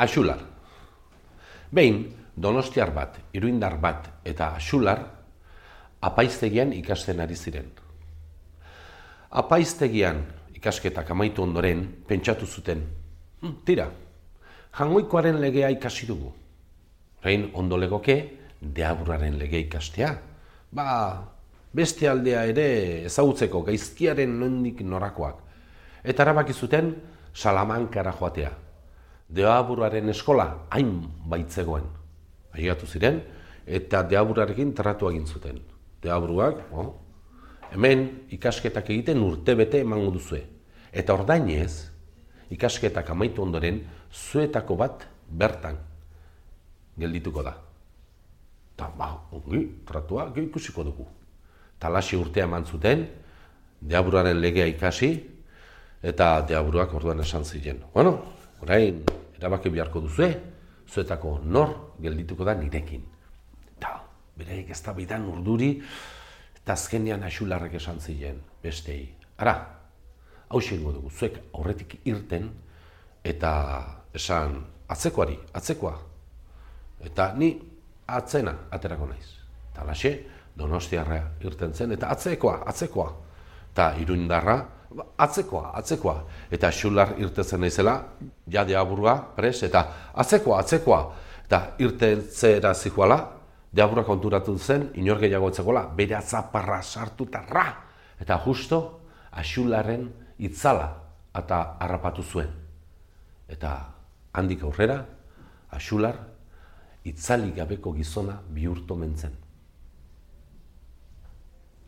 Axular. Behin, donostiar bat, iruindar bat eta axular, apaiztegian ikasten ari ziren. Apaiztegian ikasketak amaitu ondoren, pentsatu zuten, hm, tira, jangoikoaren legea ikasi dugu. Rein ondo legoke, deaburraren lege ikastea. Ba, beste aldea ere ezagutzeko gaizkiaren nondik norakoak. Eta erabaki zuten Salamankara joatea. Deaburraren eskola hain baitzegoen. Aigatu ziren, eta deaburrarekin tratu egin zuten. Deaburruak, oh, hemen ikasketak egiten urte bete emango duzue. Eta ordainez, ikasketak amaitu ondoren, zuetako bat bertan geldituko da. Eta, ba, ongi, tratua, ikusiko dugu. Talasi urtea eman zuten, deaburaren legea ikasi, eta deaburuak orduan esan ziren. Bueno, orain, erabaki beharko duzue, zuetako nor geldituko da nirekin. Eta, bereik ez da bidan urduri, eta azkenean asularrek esan ziren, bestei. Ara, hau dugu, zuek aurretik irten, eta esan, atzekoari, atzekoa. Eta ni atzena aterako naiz. Eta laxe, donostiarra irten zen, eta atzekoa, atzekoa. Eta iruindarra, atzekoa, atzekoa. Eta xular irtetzen naizela, jade aburua, pres, eta atzekoa, atzekoa. Eta irtetzera zihuala, deaburua konturatu zen, inor gehiago etzekola, bere atzaparra sartu eta ra! Eta justo, axularen itzala eta harrapatu zuen. Eta handik aurrera, axular, itzali gabeko gizona bihurtu mentzen.